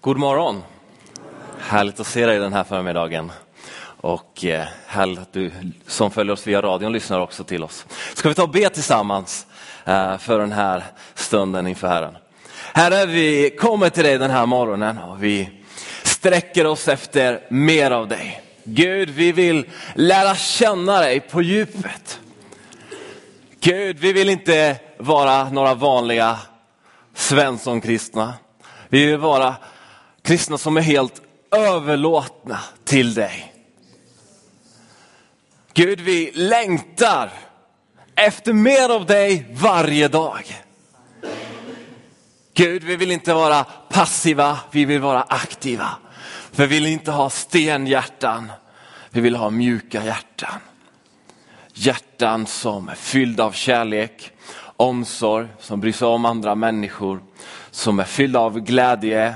God morgon! Härligt att se dig den här förmiddagen. Och eh, härligt att du som följer oss via radion lyssnar också till oss. Ska vi ta och be tillsammans eh, för den här stunden inför Herren. Herre, vi kommer till dig den här morgonen och vi sträcker oss efter mer av dig. Gud, vi vill lära känna dig på djupet. Gud, vi vill inte vara några vanliga Svensson-kristna. Vi vill vara kristna som är helt överlåtna till dig. Gud, vi längtar efter mer av dig varje dag. Gud, vi vill inte vara passiva, vi vill vara aktiva. För vi vill inte ha stenhjärtan, vi vill ha mjuka hjärtan. Hjärtan som är fyllda av kärlek, omsorg, som bryr sig om andra människor, som är fyllda av glädje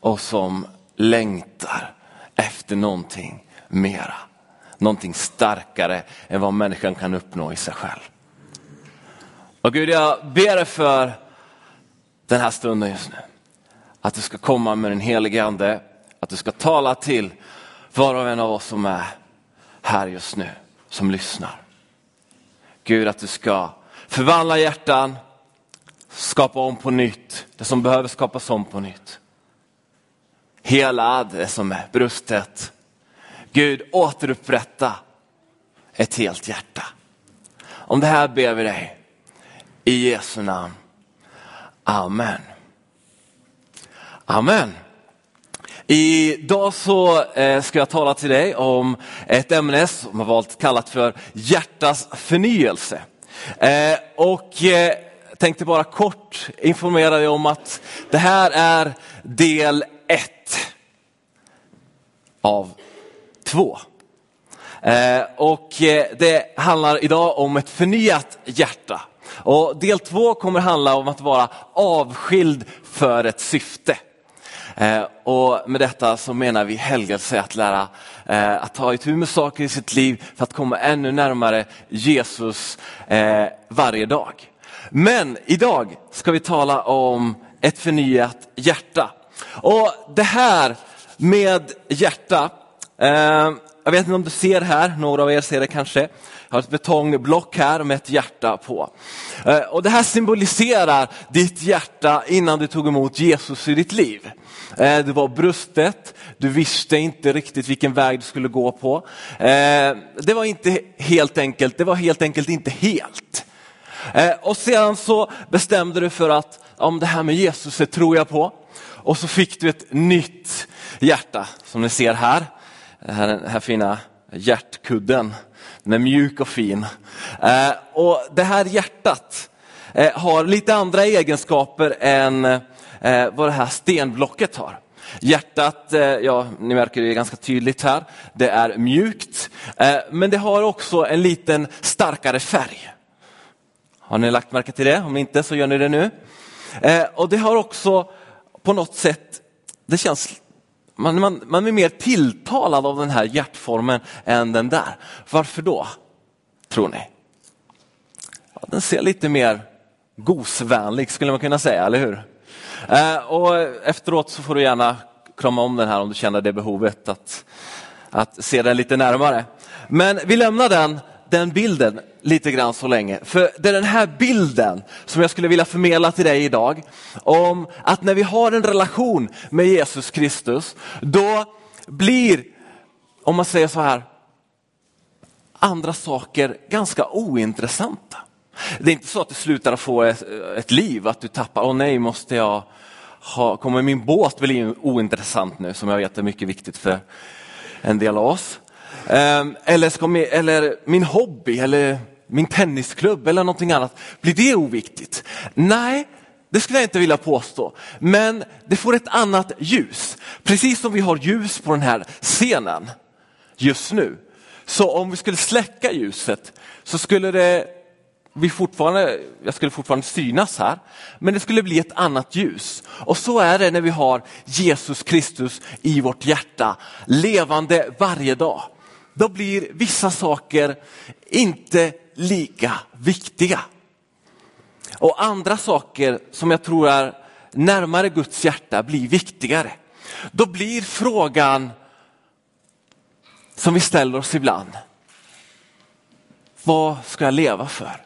och som längtar efter någonting mera. Någonting starkare än vad människan kan uppnå i sig själv. Och Gud, jag ber för den här stunden just nu. Att du ska komma med den helige Ande, att du ska tala till var och en av oss som är här just nu, som lyssnar. Gud, att du ska förvandla hjärtan, skapa om på nytt, det som behöver skapas om på nytt. Hela det som är brustet. Gud, återupprätta ett helt hjärta. Om det här ber vi dig i Jesu namn. Amen. Amen. Idag så eh, ska jag tala till dig om ett ämne som har valt kallat för hjärtas förnyelse. Eh, och eh, tänkte bara kort informera dig om att det här är del ett av två. Eh, och eh, det handlar idag om ett förnyat hjärta. Och del två kommer handla om att vara avskild för ett syfte. Eh, och med detta så menar vi helgelse, att lära eh, att ta itu med saker i sitt liv för att komma ännu närmare Jesus varje dag. Men idag ska vi tala om ett förnyat hjärta. Och det här med hjärta, eh, jag vet inte om du ser här, några av er ser det kanske. Jag har ett betongblock här med ett hjärta på. Eh, och det här symboliserar ditt hjärta innan du tog emot Jesus i ditt liv. Eh, det var brustet, du visste inte riktigt vilken väg du skulle gå på. Eh, det var inte helt enkelt, det var helt enkelt inte helt. Eh, och sedan så bestämde du för att om det här med Jesus det tror jag på. Och så fick du ett nytt hjärta som ni ser här. Den här, här fina hjärtkudden. Den är mjuk och fin. Eh, och det här hjärtat eh, har lite andra egenskaper än eh, vad det här stenblocket har. Hjärtat, ja ni märker det ganska tydligt här, det är mjukt. Men det har också en liten starkare färg. Har ni lagt märke till det? Om inte så gör ni det nu. Och det har också på något sätt, det känns man, man, man är mer tilltalad av den här hjärtformen än den där. Varför då, tror ni? Ja, den ser lite mer gosvänlig skulle man kunna säga, eller hur? Eh, och efteråt så får du gärna krama om den här om du känner det behovet att, att se den lite närmare. Men vi lämnar den, den bilden lite grann så länge. För det är den här bilden som jag skulle vilja förmedla till dig idag. Om att när vi har en relation med Jesus Kristus, då blir, om man säger så här, andra saker ganska ointressanta. Det är inte så att du slutar att få ett, ett liv, att du tappar, åh nej, måste jag ha, kommer min båt bli ointressant nu, som jag vet är mycket viktigt för en del av oss. Ehm, eller, ska min, eller min hobby, eller min tennisklubb eller någonting annat, blir det oviktigt? Nej, det skulle jag inte vilja påstå. Men det får ett annat ljus. Precis som vi har ljus på den här scenen just nu. Så om vi skulle släcka ljuset så skulle det vi fortfarande, jag skulle fortfarande synas här, men det skulle bli ett annat ljus. Och så är det när vi har Jesus Kristus i vårt hjärta, levande varje dag. Då blir vissa saker inte lika viktiga. Och andra saker som jag tror är närmare Guds hjärta blir viktigare. Då blir frågan som vi ställer oss ibland. Vad ska jag leva för?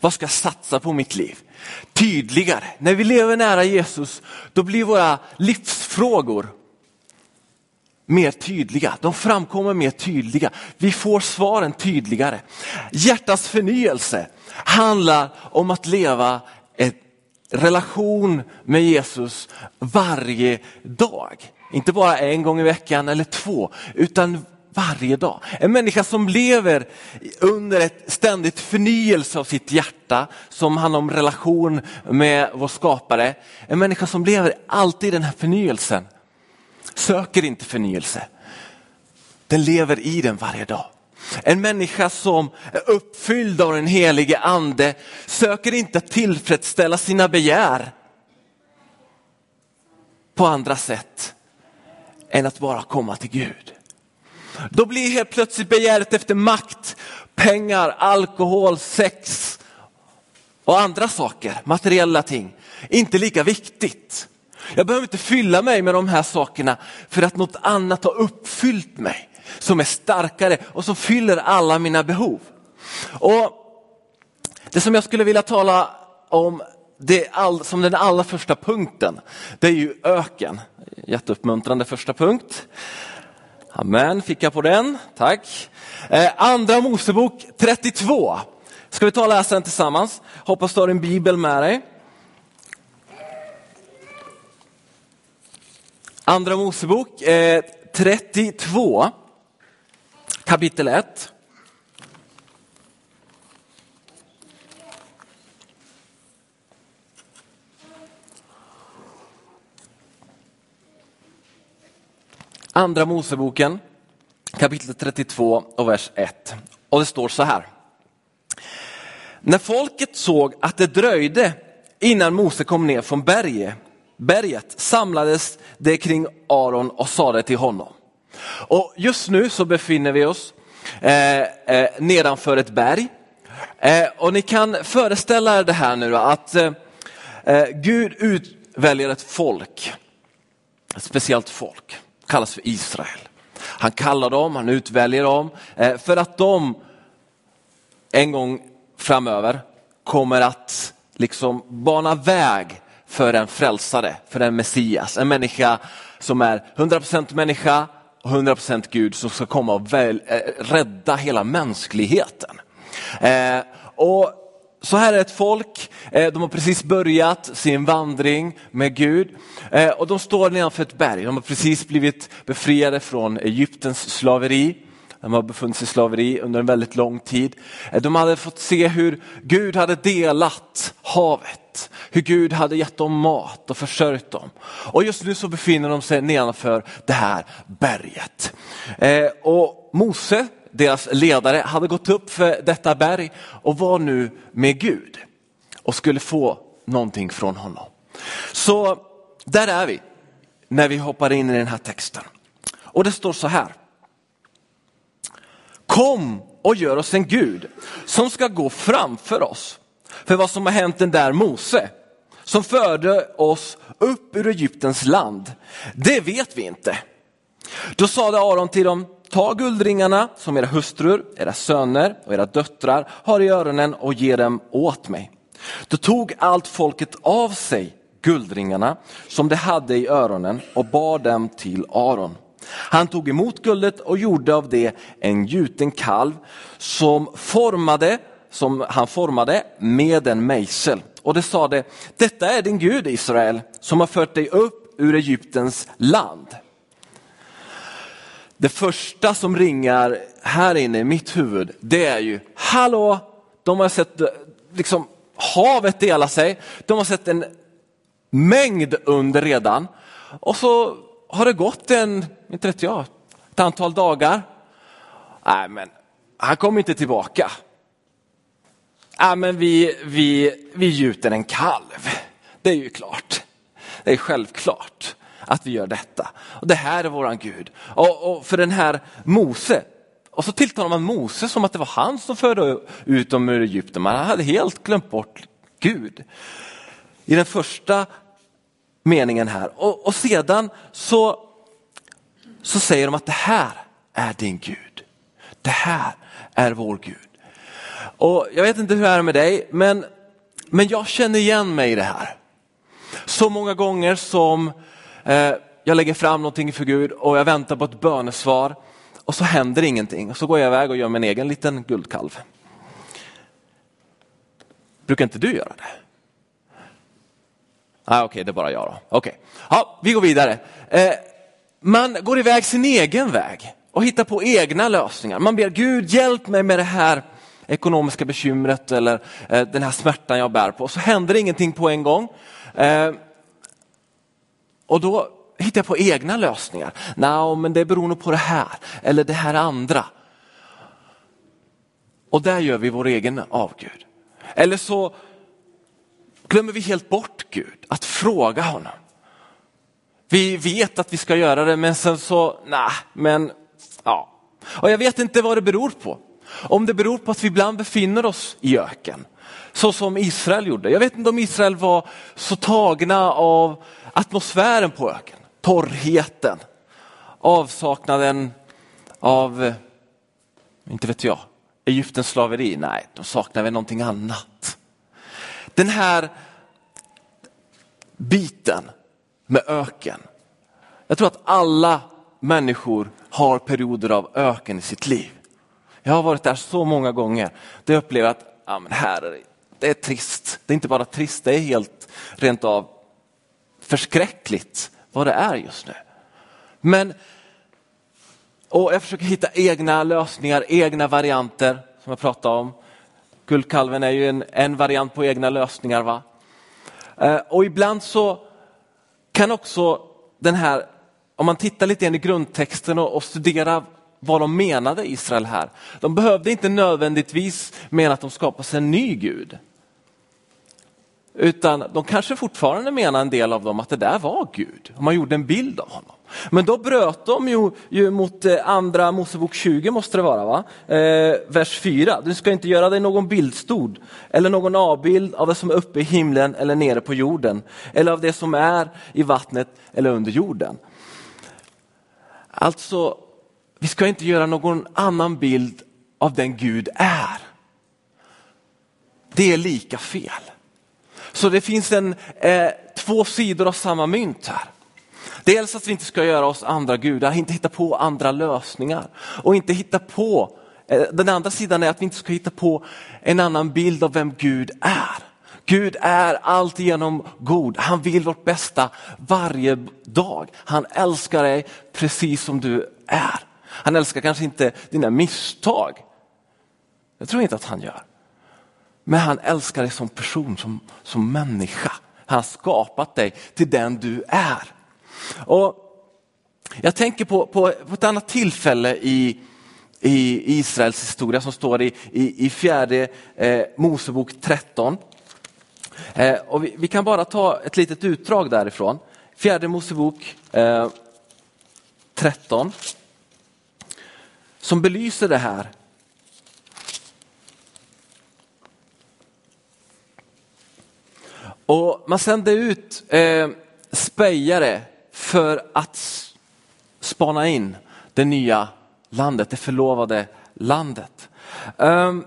Vad ska jag satsa på mitt liv? Tydligare. När vi lever nära Jesus, då blir våra livsfrågor mer tydliga. De framkommer mer tydliga. Vi får svaren tydligare. Hjärtats förnyelse handlar om att leva en relation med Jesus varje dag. Inte bara en gång i veckan eller två, utan varje dag. En människa som lever under ett ständigt förnyelse av sitt hjärta, som handlar om relation med vår skapare. En människa som lever alltid i den här förnyelsen, söker inte förnyelse. Den lever i den varje dag. En människa som är uppfylld av den helige ande söker inte tillfredsställa sina begär på andra sätt än att bara komma till Gud. Då blir helt plötsligt begäret efter makt, pengar, alkohol, sex och andra saker, materiella ting, inte lika viktigt. Jag behöver inte fylla mig med de här sakerna för att något annat har uppfyllt mig som är starkare och som fyller alla mina behov. Och Det som jag skulle vilja tala om det all, som den allra första punkten, det är ju öken. Jätteuppmuntrande första punkt. Amen, fick jag på den, tack. Eh, andra Mosebok 32. Ska vi ta och läsa den tillsammans? Hoppas du har en bibel med dig. Andra Mosebok eh, 32, kapitel 1. Andra Moseboken kapitel 32 och vers 1. Och det står så här. När folket såg att det dröjde innan Mose kom ner från berget, berget samlades det kring Aron och sade till honom. Och just nu så befinner vi oss eh, eh, nedanför ett berg. Eh, och ni kan föreställa er det här nu att eh, eh, Gud utväljer ett folk, ett speciellt folk kallas för Israel. Han kallar dem, han utväljer dem eh, för att de en gång framöver kommer att liksom bana väg för en frälsare, för en Messias. En människa som är 100% människa och 100% Gud som ska komma och väl, äh, rädda hela mänskligheten. Eh, och så här är ett folk, eh, de har precis börjat sin vandring med Gud eh, och de står nedanför ett berg. De har precis blivit befriade från Egyptens slaveri. De har befunnit sig i slaveri under en väldigt lång tid. Eh, de hade fått se hur Gud hade delat havet, hur Gud hade gett dem mat och försörjt dem. Och just nu så befinner de sig nedanför det här berget. Eh, och Mose deras ledare, hade gått upp för detta berg och var nu med Gud och skulle få någonting från honom. Så där är vi när vi hoppar in i den här texten. Och det står så här. Kom och gör oss en Gud som ska gå framför oss. För vad som har hänt den där Mose som förde oss upp ur Egyptens land, det vet vi inte. Då sade Aron till dem, ta guldringarna som era hustrur, era söner och era döttrar har i öronen och ge dem åt mig. Då tog allt folket av sig guldringarna som de hade i öronen och bar dem till Aron. Han tog emot guldet och gjorde av det en gjuten kalv som, formade, som han formade med en mejsel. Och det sade, detta är din Gud Israel som har fört dig upp ur Egyptens land. Det första som ringar här inne i mitt huvud, det är ju, hallå, de har sett liksom, havet dela sig, de har sett en mängd under redan och så har det gått en, inte vet jag, ett antal dagar. Nej men, han kommer inte tillbaka. Nej men vi, vi, vi gjuter en kalv, det är ju klart. Det är självklart att vi gör detta. Och Det här är våran Gud. Och, och för den här Mose, och så tilltalar man Mose som att det var han som förde ut dem ur Egypten. Man hade helt glömt bort Gud. I den första meningen här. Och, och sedan så, så säger de att det här är din Gud. Det här är vår Gud. Och jag vet inte hur det är med dig, men, men jag känner igen mig i det här. Så många gånger som eh, jag lägger fram någonting för Gud och jag väntar på ett bönesvar och så händer ingenting. Och så går jag iväg och gör min egen liten guldkalv. Brukar inte du göra det? Ah, Okej, okay, det är bara jag då. Okay. Ja, vi går vidare. Eh, man går iväg sin egen väg och hittar på egna lösningar. Man ber Gud hjälp mig med det här ekonomiska bekymret eller eh, den här smärtan jag bär på. Så händer ingenting på en gång. Eh, och då hittar jag på egna lösningar. Nej, men det beror nog på det här eller det här andra. Och där gör vi vår egen avgud. Eller så glömmer vi helt bort Gud, att fråga honom. Vi vet att vi ska göra det men sen så, nej, men ja. Och jag vet inte vad det beror på. Om det beror på att vi ibland befinner oss i öken, så som Israel gjorde. Jag vet inte om Israel var så tagna av atmosfären på öken, torrheten, avsaknaden av, eh, inte vet jag, Egyptens slaveri. Nej, de saknar väl någonting annat. Den här biten med öken. Jag tror att alla människor har perioder av öken i sitt liv. Jag har varit där så många gånger. Där jag upplever att ja, men här är det, det är trist. Det är inte bara trist, det är helt rent av förskräckligt vad det är just nu. Men och jag försöker hitta egna lösningar, egna varianter som jag pratade om. Guldkalven är ju en, en variant på egna lösningar. va? Eh, och ibland så kan också den här, om man tittar lite in i grundtexten och, och studerar vad de menade Israel här. De behövde inte nödvändigtvis mena att de skapade sig en ny Gud. Utan de kanske fortfarande menar en del av dem att det där var Gud. Och man gjorde en bild av honom. Men då bröt de ju, ju mot eh, andra Mosebok 20 måste det vara, va? Eh, vers 4. Du ska inte göra dig någon bildstod eller någon avbild av det som är uppe i himlen eller nere på jorden eller av det som är i vattnet eller under jorden. Alltså, vi ska inte göra någon annan bild av den Gud är. Det är lika fel. Så det finns en, eh, två sidor av samma mynt här. Dels att vi inte ska göra oss andra gudar, inte hitta på andra lösningar och inte hitta på, eh, den andra sidan är att vi inte ska hitta på en annan bild av vem Gud är. Gud är alltigenom god, han vill vårt bästa varje dag. Han älskar dig precis som du är. Han älskar kanske inte dina misstag. det tror jag inte att han gör. Men han älskar dig som person, som, som människa. Han har skapat dig till den du är. Och jag tänker på, på, på ett annat tillfälle i, i Israels historia som står i, i, i fjärde eh, Mosebok 13. Eh, och vi, vi, kan bara ta ett litet utdrag därifrån. Fjärde Mosebok eh, 13 som belyser det här Och man sände ut eh, spejare för att spana in det nya landet, det förlovade landet. Um,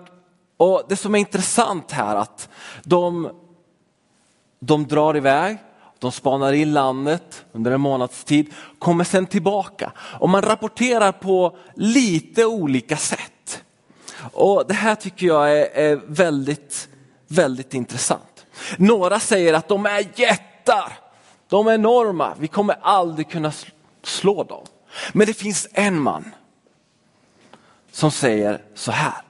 och Det som är intressant här att de, de drar iväg, de spanar in landet under en månads tid, kommer sen tillbaka och man rapporterar på lite olika sätt. Och Det här tycker jag är, är väldigt, väldigt intressant. Några säger att de är jättar, de är enorma, vi kommer aldrig kunna slå dem. Men det finns en man som säger så här.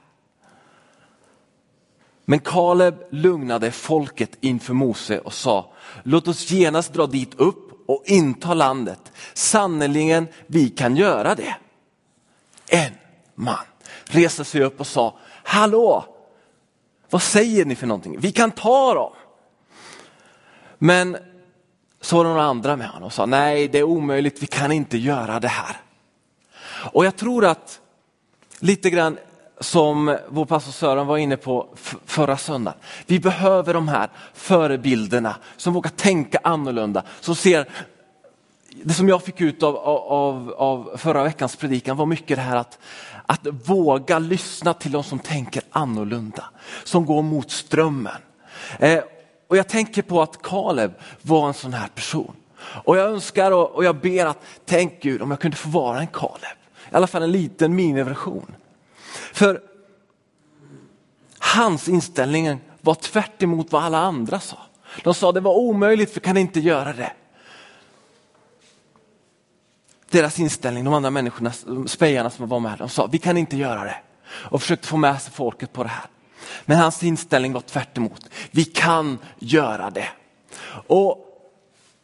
Men Kaleb lugnade folket inför Mose och sa, låt oss genast dra dit upp och inta landet. Sannerligen, vi kan göra det. En man reste sig upp och sa, hallå, vad säger ni för någonting? Vi kan ta dem. Men så var det några andra med honom och sa nej det är omöjligt, vi kan inte göra det här. Och jag tror att lite grann som vår pastor Sören var inne på förra söndagen. Vi behöver de här förebilderna som vågar tänka annorlunda, som ser det som jag fick ut av, av, av förra veckans predikan var mycket det här att, att våga lyssna till de som tänker annorlunda, som går mot strömmen. Eh, och jag tänker på att Kaleb var en sån här person. Och jag önskar och, och jag ber att, tänk Gud om jag kunde få vara en Kaleb. I alla fall en liten miniversion. För hans inställning var tvärt vad alla andra sa. De sa det var omöjligt, vi kan inte göra det. Deras inställning, de andra människorna, spejarna som var med, de sa vi kan inte göra det. Och försökte få med sig folket på det här. Men hans inställning var tvärt emot. Vi kan göra det. Och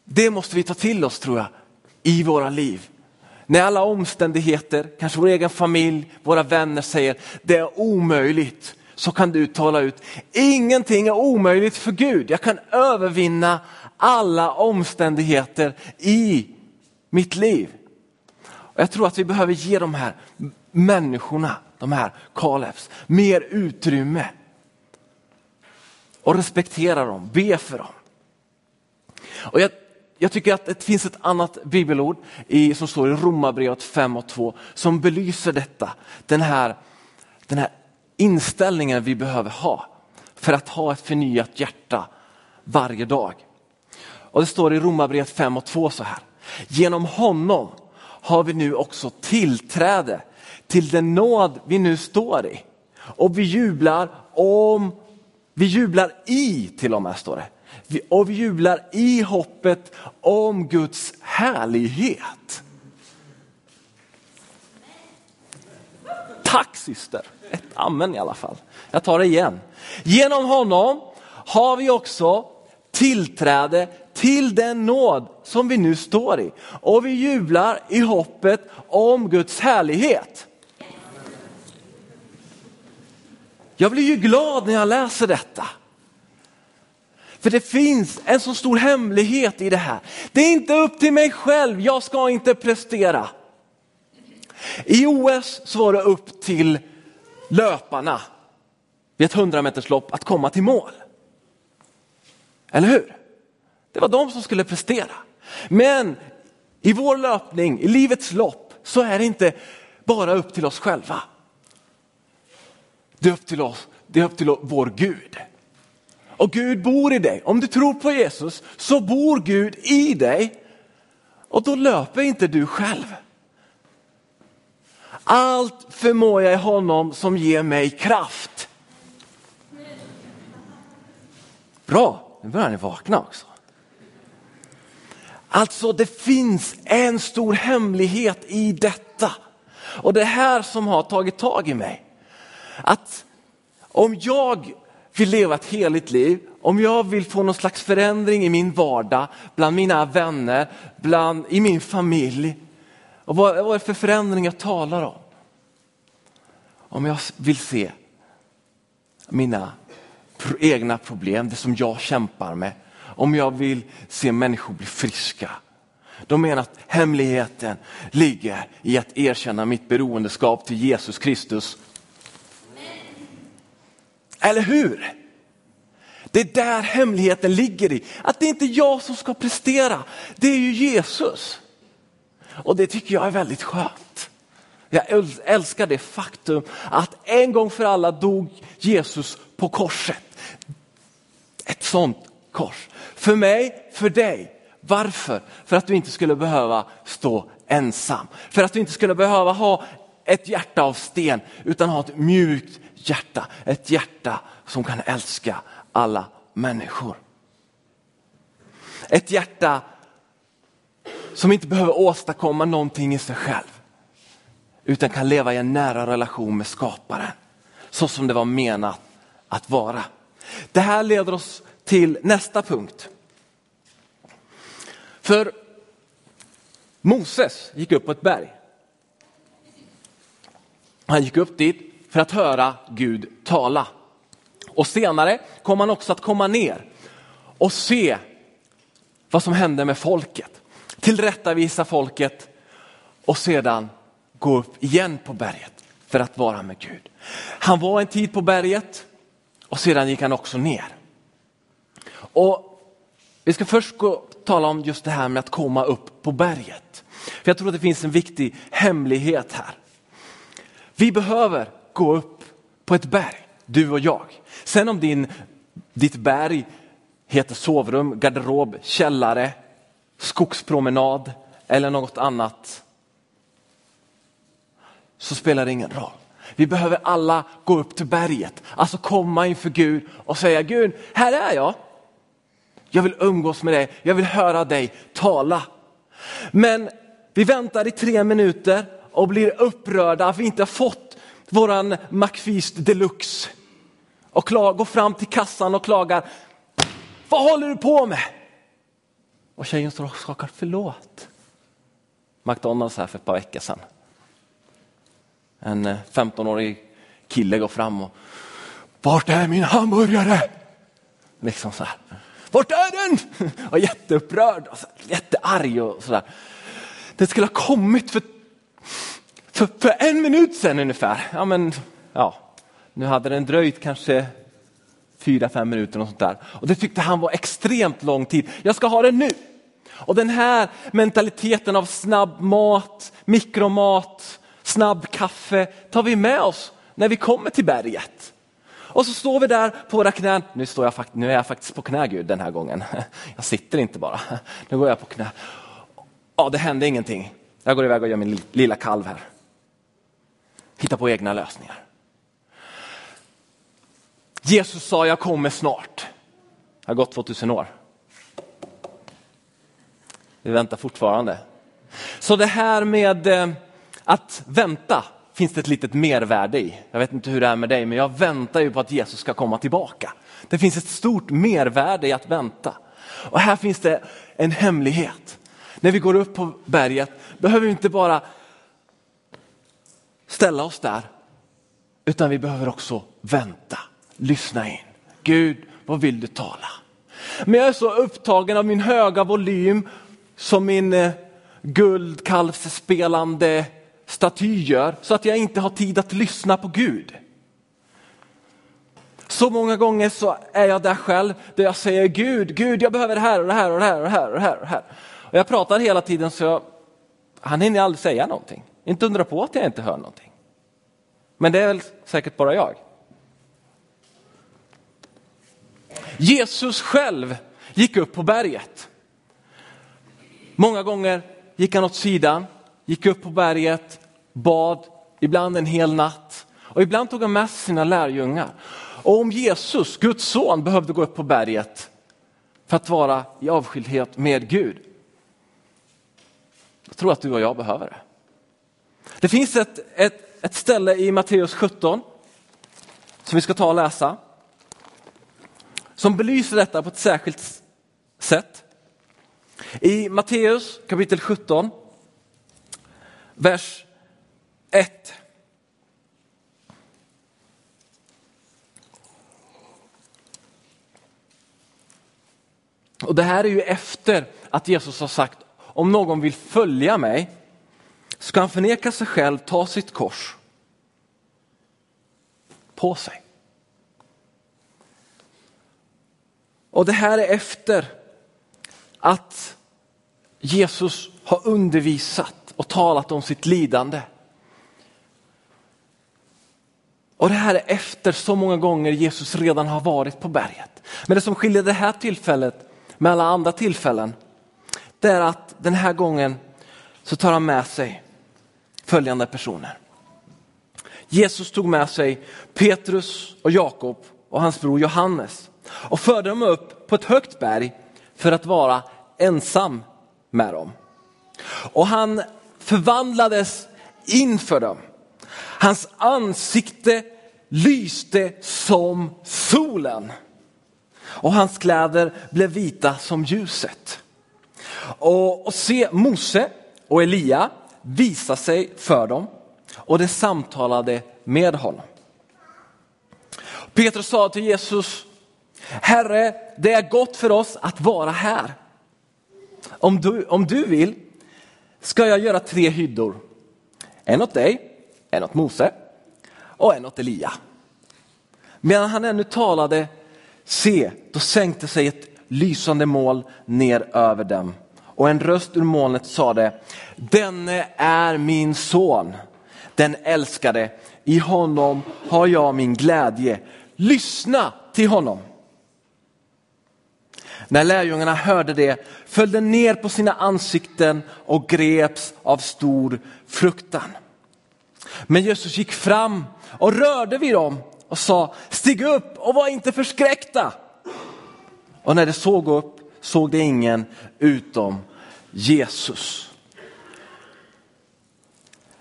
det måste vi ta till oss tror jag i våra liv. När alla omständigheter, kanske vår egen familj, våra vänner säger det är omöjligt, så kan du tala ut, ingenting är omöjligt för Gud. Jag kan övervinna alla omständigheter i mitt liv. Jag tror att vi behöver ge de här människorna, de här Kalefs, mer utrymme. Och respektera dem, be för dem. Och jag jag tycker att det finns ett annat bibelord i, som står i Romarbrevet 5 och 2 som belyser detta. Den här, den här inställningen vi behöver ha för att ha ett förnyat hjärta varje dag. Och Det står i Romarbrevet 5 och 2 så här. Genom honom har vi nu också tillträde till den nåd vi nu står i. Och vi jublar om, vi jublar i till och med står det och vi jublar i hoppet om Guds härlighet. Tack syster, ett amen i alla fall. Jag tar det igen. Genom honom har vi också tillträde till den nåd som vi nu står i och vi jublar i hoppet om Guds härlighet. Jag blir ju glad när jag läser detta. För det finns en så stor hemlighet i det här. Det är inte upp till mig själv, jag ska inte prestera. I OS så var det upp till löparna vid ett 100 meterslopp att komma till mål. Eller hur? Det var de som skulle prestera. Men i vår löpning, i livets lopp, så är det inte bara upp till oss själva. Det är upp till oss, det är upp till vår Gud och Gud bor i dig. Om du tror på Jesus så bor Gud i dig och då löper inte du själv. Allt förmår jag i honom som ger mig kraft. Bra, nu börjar ni vakna också. Alltså det finns en stor hemlighet i detta. Och det här som har tagit tag i mig. Att om jag vill leva ett heligt liv, om jag vill få någon slags förändring i min vardag, bland mina vänner, bland, i min familj. Och vad, vad är det för förändring jag talar om? Om jag vill se mina egna problem, det som jag kämpar med. Om jag vill se människor bli friska. De menar att hemligheten ligger i att erkänna mitt beroendeskap till Jesus Kristus eller hur? Det är där hemligheten ligger i. Att det inte är jag som ska prestera, det är ju Jesus. Och det tycker jag är väldigt skönt. Jag älskar det faktum att en gång för alla dog Jesus på korset. Ett sånt kors. För mig, för dig. Varför? För att du inte skulle behöva stå ensam. För att du inte skulle behöva ha ett hjärta av sten utan ha ett mjukt hjärta. Ett hjärta som kan älska alla människor. Ett hjärta som inte behöver åstadkomma någonting i sig själv. Utan kan leva i en nära relation med skaparen. Så som det var menat att vara. Det här leder oss till nästa punkt. För Moses gick upp på ett berg. Han gick upp dit för att höra Gud tala. Och senare kom han också att komma ner och se vad som hände med folket. Tillrättavisa folket och sedan gå upp igen på berget för att vara med Gud. Han var en tid på berget och sedan gick han också ner. Och vi ska först gå, tala om just det här med att komma upp på berget. För Jag tror att det finns en viktig hemlighet här. Vi behöver gå upp på ett berg, du och jag. Sen om din, ditt berg heter sovrum, garderob, källare, skogspromenad eller något annat så spelar det ingen roll. Vi behöver alla gå upp till berget, alltså komma inför Gud och säga Gud, här är jag. Jag vill umgås med dig, jag vill höra dig tala. Men vi väntar i tre minuter och blir upprörda att vi inte har fått våran McFeast deluxe. Och går fram till kassan och klagar, vad håller du på med? Och tjejen står och skakar, förlåt. McDonalds här för ett par veckor sedan. En eh, 15-årig kille går fram och, vart är min hamburgare? Liksom så här. Vart är den? Och jätteupprörd och så, jättearg och sådär. Den skulle ha kommit för, för, för, en minut sedan ungefär. Ja, men, ja, nu hade den dröjt kanske fyra, fem minuter och sånt där. Och det tyckte han var extremt lång tid. Jag ska ha den nu. Och den här mentaliteten av snabb mat, mikromat, snabb kaffe tar vi med oss när vi kommer till berget. Och så står vi där på våra knän. Nu, står jag, nu är jag faktiskt på knä Gud den här gången. Jag sitter inte bara. Nu går jag på knä. Ja, det hände ingenting. Jag går iväg och gör min lilla kalv här. Hitta på egna lösningar. Jesus sa jag kommer snart. Det har gått 2000 år. Vi väntar fortfarande. Så det här med eh, att vänta finns det ett litet mervärde i. Jag vet inte hur det är med dig, men jag väntar ju på att Jesus ska komma tillbaka. Det finns ett stort mervärde i att vänta. Och här finns det en hemlighet. När vi går upp på berget behöver vi inte bara ställa oss där, utan vi behöver också vänta, lyssna in. Gud, vad vill du tala? Men jag är så upptagen av min höga volym som min eh, guldkalvsspelande statyer så att jag inte har tid att lyssna på Gud. Så många gånger så är jag där själv där jag säger Gud, Gud jag behöver det här och det här och det här och det här och det här. Och, det här. och jag pratar hela tiden så jag, han hinner aldrig säga någonting. Inte undra på att jag inte hör någonting. Men det är väl säkert bara jag. Jesus själv gick upp på berget. Många gånger gick han åt sidan, gick upp på berget, bad, ibland en hel natt. Och ibland tog han med sig sina lärjungar. Och om Jesus, Guds son, behövde gå upp på berget för att vara i avskildhet med Gud. Jag tror att du och jag behöver det. Det finns ett, ett, ett ställe i Matteus 17 som vi ska ta och läsa. Som belyser detta på ett särskilt sätt. I Matteus kapitel 17, vers 1. Och det här är ju efter att Jesus har sagt om någon vill följa mig ska han förneka sig själv, ta sitt kors på sig. Och det här är efter att Jesus har undervisat och talat om sitt lidande. Och det här är efter så många gånger Jesus redan har varit på berget. Men det som skiljer det här tillfället med alla andra tillfällen, det är att den här gången så tar han med sig följande personer. Jesus tog med sig Petrus och Jakob och hans bror Johannes och förde dem upp på ett högt berg för att vara ensam med dem. Och han förvandlades inför dem. Hans ansikte lyste som solen och hans kläder blev vita som ljuset. Och, och se Mose och Elia visa sig för dem och de samtalade med honom. Petrus sa till Jesus, Herre, det är gott för oss att vara här. Om du, om du vill ska jag göra tre hyddor. En åt dig, en åt Mose och en åt Elia. Medan han ännu talade, se, då sänkte sig ett lysande moln ner över dem och en röst ur molnet sade, denne är min son, den älskade, i honom har jag min glädje, lyssna till honom. När lärjungarna hörde det föll de ner på sina ansikten och greps av stor fruktan. Men Jesus gick fram och rörde vid dem och sa, stig upp och var inte förskräckta. Och när de såg upp såg de ingen utom Jesus.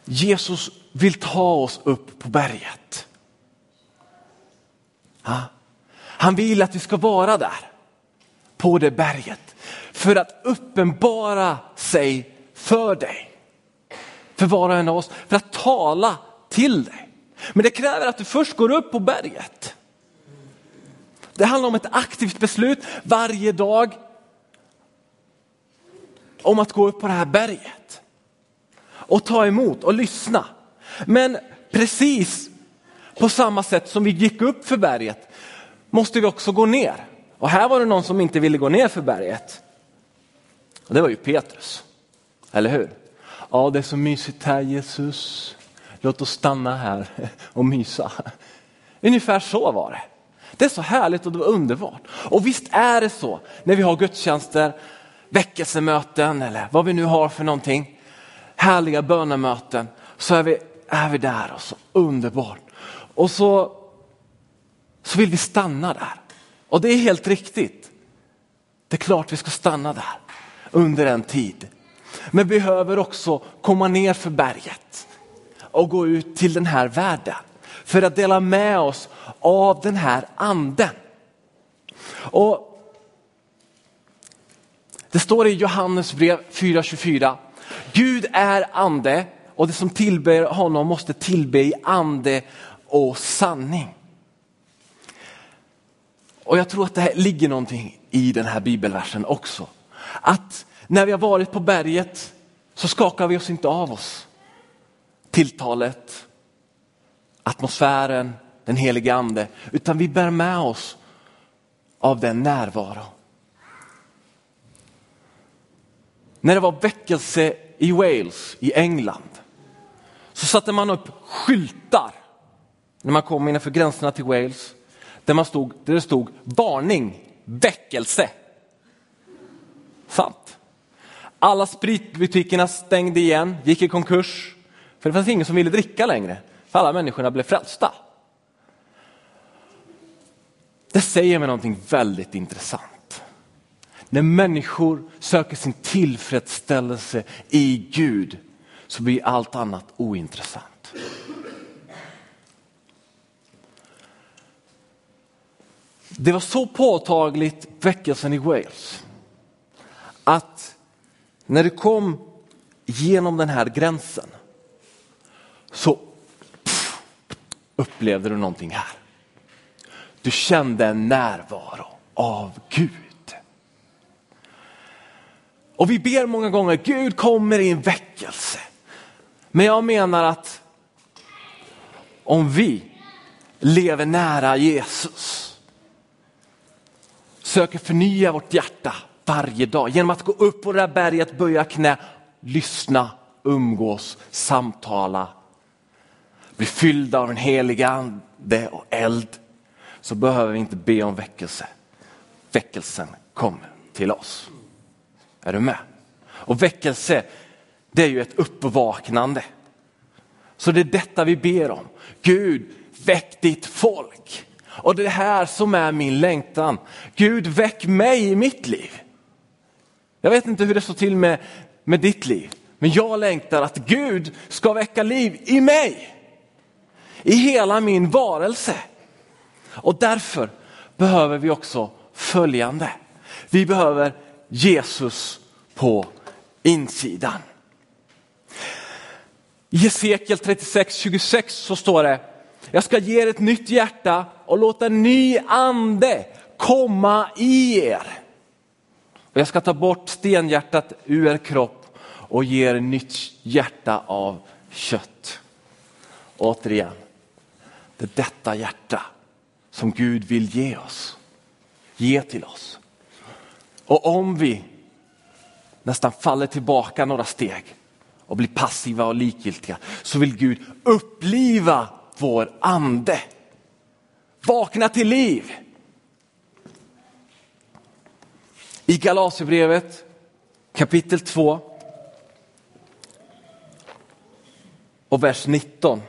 Jesus vill ta oss upp på berget. Han vill att vi ska vara där, på det berget, för att uppenbara sig för dig. För var och en av oss, för att tala till dig. Men det kräver att du först går upp på berget. Det handlar om ett aktivt beslut varje dag om att gå upp på det här berget och ta emot och lyssna. Men precis på samma sätt som vi gick upp för berget måste vi också gå ner. Och här var det någon som inte ville gå ner för berget. Och det var ju Petrus, eller hur? Ja, det är så mysigt här Jesus. Låt oss stanna här och mysa. Ungefär så var det. Det är så härligt och det var underbart. Och visst är det så när vi har gudstjänster, väckelsemöten eller vad vi nu har för någonting. Härliga bönemöten, Så är vi, är vi där och så underbart. Och så, så vill vi stanna där. Och det är helt riktigt. Det är klart vi ska stanna där under en tid. Men behöver också komma ner för berget och gå ut till den här världen för att dela med oss av den här anden. Och det står i Johannes brev 4.24. Gud är ande och det som tillber honom måste tillbe i ande och sanning. Och jag tror att det ligger någonting i den här bibelversen också. Att när vi har varit på berget så skakar vi oss inte av oss tilltalet, atmosfären, den helige ande, utan vi bär med oss av den närvaro. När det var väckelse i Wales i England så satte man upp skyltar när man kom innanför gränserna till Wales där, man stod, där det stod varning, väckelse. Sant. Alla spritbutikerna stängde igen, gick i konkurs. För det fanns ingen som ville dricka längre, för alla människorna blev frälsta. Det säger mig någonting väldigt intressant. När människor söker sin tillfredsställelse i Gud så blir allt annat ointressant. Det var så påtagligt väckelsen i Wales att när du kom genom den här gränsen så pff, upplevde du någonting här. Du kände en närvaro av Gud. Och vi ber många gånger, Gud kommer i en väckelse. Men jag menar att om vi lever nära Jesus, söker förnya vårt hjärta varje dag genom att gå upp på det där berget, böja knä, lyssna, umgås, samtala, bli fyllda av den heliga ande och eld så behöver vi inte be om väckelse. Väckelsen kommer till oss. Är du med? Och väckelse, det är ju ett uppvaknande. Så det är detta vi ber om. Gud, väck ditt folk. Och det är det här som är min längtan. Gud, väck mig i mitt liv. Jag vet inte hur det står till med, med ditt liv, men jag längtar att Gud ska väcka liv i mig. I hela min varelse. Och därför behöver vi också följande. Vi behöver Jesus på insidan. I Hesekiel 36, 26 så står det, jag ska ge er ett nytt hjärta och låta en ny ande komma i er. Och jag ska ta bort stenhjärtat ur er kropp och ge er nytt hjärta av kött. Återigen, Det är detta hjärta som Gud vill ge oss. Ge till oss. Och om vi nästan faller tillbaka några steg och blir passiva och likgiltiga så vill Gud uppliva vår ande. Vakna till liv. I Galaterbrevet kapitel 2 och vers 19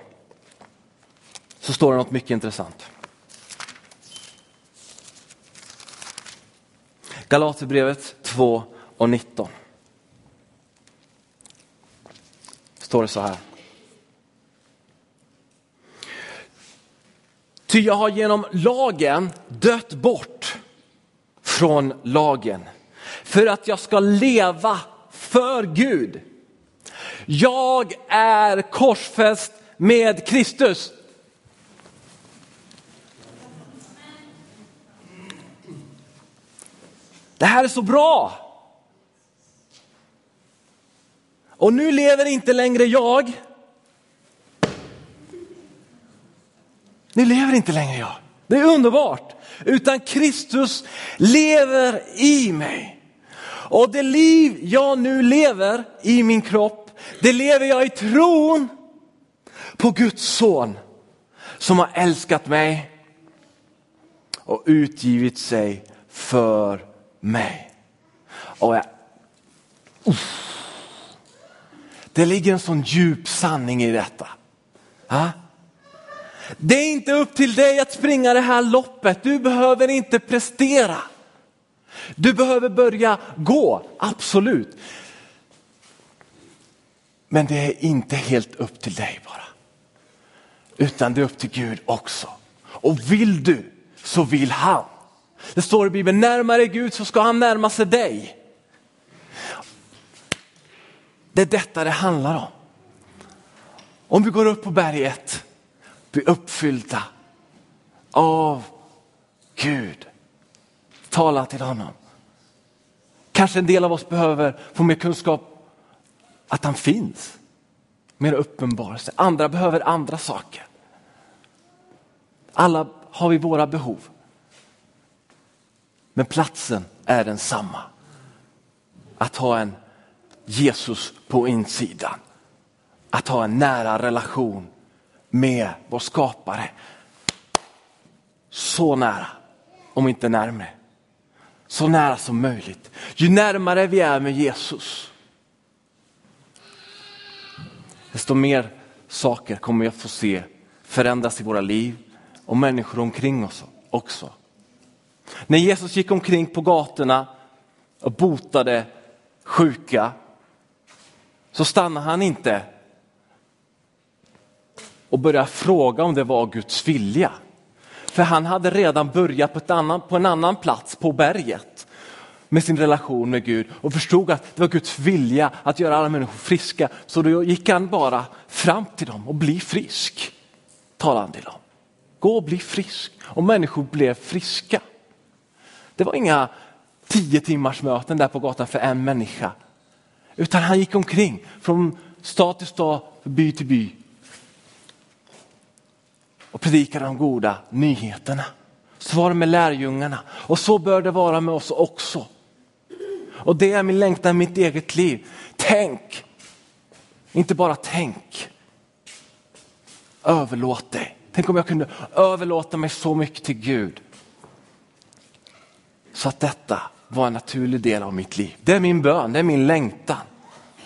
så står det något mycket intressant. Galaterbrevet 2 och 19. Står det så här. Ty jag har genom lagen dött bort från lagen för att jag ska leva för Gud. Jag är korsfäst med Kristus. Det här är så bra. Och nu lever inte längre jag. Nu lever inte längre jag. Det är underbart. Utan Kristus lever i mig. Och det liv jag nu lever i min kropp, det lever jag i tron på Guds son som har älskat mig och utgivit sig för mig. Och jag, uff. Det ligger en sån djup sanning i detta. Ha? Det är inte upp till dig att springa det här loppet. Du behöver inte prestera. Du behöver börja gå, absolut. Men det är inte helt upp till dig bara. Utan det är upp till Gud också. Och vill du så vill han. Det står i Bibeln, närmare Gud så ska han närma sig dig. Det är detta det handlar om. Om vi går upp på berget, bli uppfyllda av Gud. Tala till honom. Kanske en del av oss behöver få mer kunskap att han finns. Mer uppenbarelse. Andra behöver andra saker. Alla har vi våra behov. Men platsen är densamma. Att ha en Jesus på insidan. Att ha en nära relation med vår skapare. Så nära, om inte närmre, Så nära som möjligt. Ju närmare vi är med Jesus, desto mer saker kommer vi att få se förändras i våra liv och människor omkring oss också. När Jesus gick omkring på gatorna och botade sjuka så stannade han inte och började fråga om det var Guds vilja. För han hade redan börjat på, ett annan, på en annan plats på berget med sin relation med Gud och förstod att det var Guds vilja att göra alla människor friska. Så då gick han bara fram till dem och bli frisk, talade han till dem. Gå och bli frisk. Och människor blev friska. Det var inga tio timmars möten där på gatan för en människa. Utan han gick omkring från stad till stad, by till by. Och predikade de goda nyheterna. Så var det med lärjungarna och så bör det vara med oss också. Och det är min längtan i mitt eget liv. Tänk, inte bara tänk. Överlåt dig. Tänk om jag kunde överlåta mig så mycket till Gud. Så att detta var en naturlig del av mitt liv. Det är min bön, det är min längtan.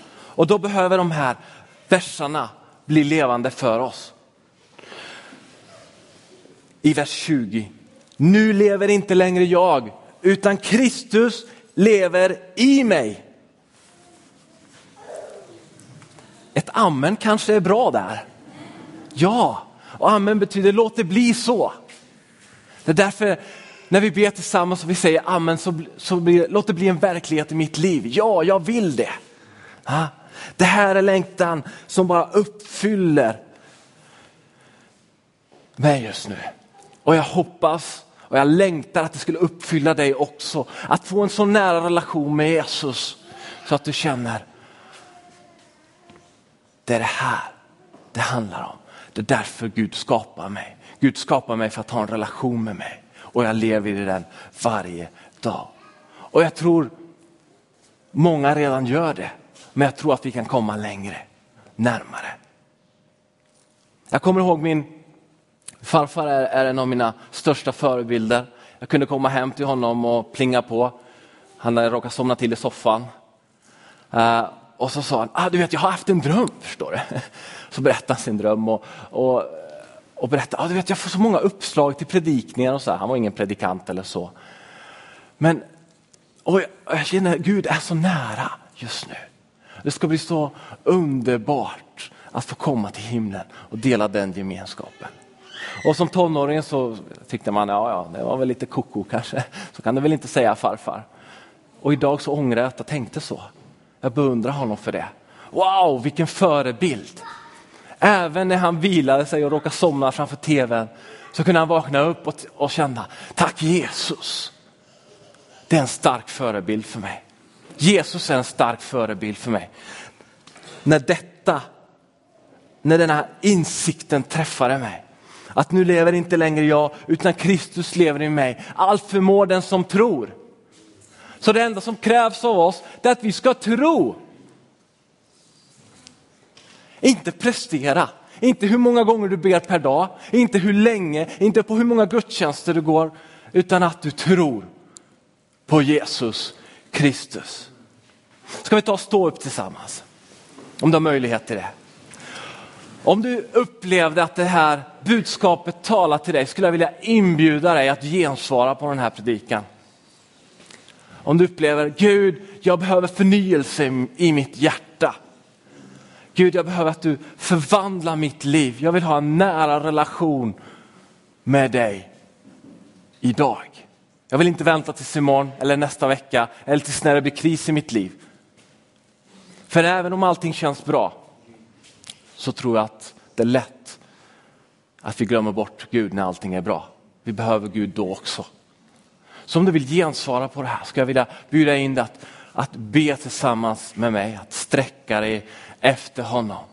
Och då behöver de här verserna bli levande för oss. I vers 20. Nu lever inte längre jag, utan Kristus lever i mig. Ett amen kanske är bra där. Ja, och amen betyder låt det bli så. Det är därför när vi ber tillsammans och vi säger amen så, så blir, låt det bli en verklighet i mitt liv. Ja, jag vill det. Ha? Det här är längtan som bara uppfyller mig just nu. Och jag hoppas och jag längtar att det skulle uppfylla dig också. Att få en så nära relation med Jesus så att du känner det är det här det handlar om. Det är därför Gud skapar mig. Gud skapar mig för att ha en relation med mig och jag lever i den varje dag. Och jag tror många redan gör det, men jag tror att vi kan komma längre, närmare. Jag kommer ihåg min farfar är, är en av mina största förebilder. Jag kunde komma hem till honom och plinga på. Han hade råkat somna till i soffan. Uh, och så sa han, ah, du vet jag har haft en dröm, förstår du. Så berättade han sin dröm och, och, och berättade, ah, du vet jag får så många uppslag till predikningar och så. Här. Han var ingen predikant eller så. Men och jag, jag känner Gud är så nära just nu. Det ska bli så underbart att få komma till himlen och dela den gemenskapen. Och som tonåring så tyckte man, ja, ja, det var väl lite koko kanske. Så kan du väl inte säga farfar. Och idag så ångrar jag att jag tänkte så. Jag beundrar honom för det. Wow, vilken förebild! Även när han vilade sig och råkade somna framför tvn så kunde han vakna upp och, och känna, tack Jesus. Det är en stark förebild för mig. Jesus är en stark förebild för mig. När detta, när den här insikten träffade mig, att nu lever inte längre jag utan Kristus lever i mig. Allt förmår den som tror. Så det enda som krävs av oss är att vi ska tro. Inte prestera, inte hur många gånger du ber per dag, inte hur länge, inte på hur många gudstjänster du går, utan att du tror på Jesus Kristus. Ska vi ta och stå upp tillsammans? Om du har möjlighet till det. Om du upplevde att det här budskapet talar till dig skulle jag vilja inbjuda dig att gensvara på den här predikan. Om du upplever, Gud, jag behöver förnyelse i mitt hjärta. Gud, jag behöver att du förvandlar mitt liv. Jag vill ha en nära relation med dig idag. Jag vill inte vänta tills imorgon eller nästa vecka eller tills när det blir kris i mitt liv. För även om allting känns bra så tror jag att det är lätt att vi glömmer bort Gud när allting är bra. Vi behöver Gud då också. Så om du vill gensvara på det här ska jag vilja bjuda in dig att, att be tillsammans med mig, att sträcka dig efter honom.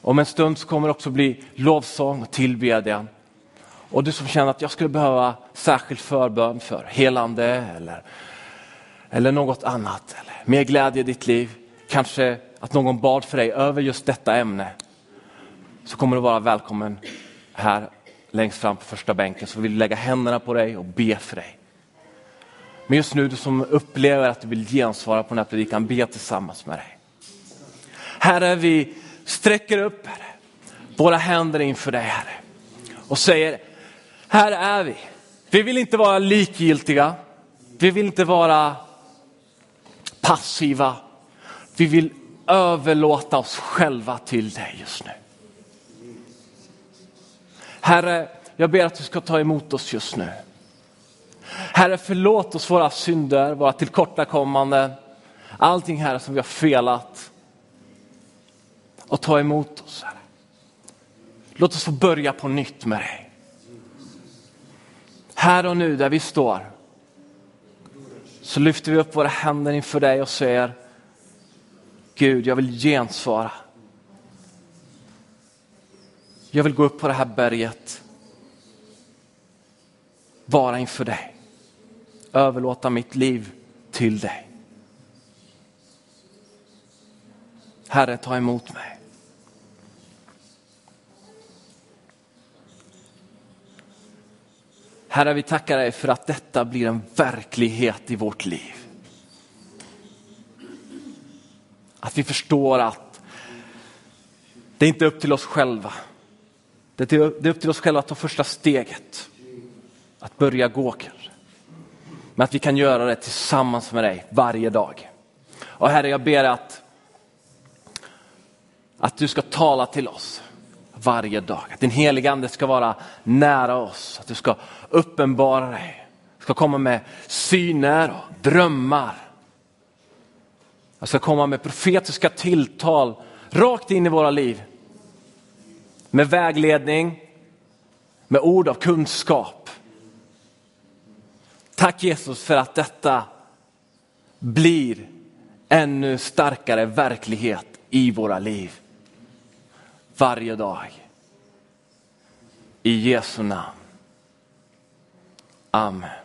Om en stund så kommer det också bli lovsång och tillbedjan. Och du som känner att jag skulle behöva särskild förbön för helande eller, eller något annat, eller mer glädje i ditt liv, kanske att någon bad för dig över just detta ämne, så kommer du vara välkommen här längst fram på första bänken så vill vi lägga händerna på dig och be för dig. Men just nu, du som upplever att du vill gensvara på den här predikan, be tillsammans med dig. Herre, vi sträcker upp herre, våra händer inför dig Herre och säger, här är vi. Vi vill inte vara likgiltiga. Vi vill inte vara passiva. Vi vill överlåta oss själva till dig just nu. Herre, jag ber att du ska ta emot oss just nu. Herre, förlåt oss våra synder, våra tillkortakommanden, allting här som vi har felat. Och ta emot oss, Herre. Låt oss få börja på nytt med dig. Här och nu där vi står så lyfter vi upp våra händer inför dig och säger Gud, jag vill gensvara. Jag vill gå upp på det här berget, vara inför dig, överlåta mitt liv till dig. Herre, ta emot mig. Herre, vi tackar dig för att detta blir en verklighet i vårt liv. Att vi förstår att det är inte upp till oss själva. Det är upp till oss själva att ta första steget. Att börja gå kanske. Men att vi kan göra det tillsammans med dig varje dag. Och Herre, jag ber att, att du ska tala till oss varje dag. Att din heliga ande ska vara nära oss, att du ska uppenbara dig, ska komma med syner och drömmar. Jag ska komma med profetiska tilltal rakt in i våra liv. Med vägledning, med ord av kunskap. Tack Jesus för att detta blir ännu starkare verklighet i våra liv varje dag. I Jesu namn. Amen.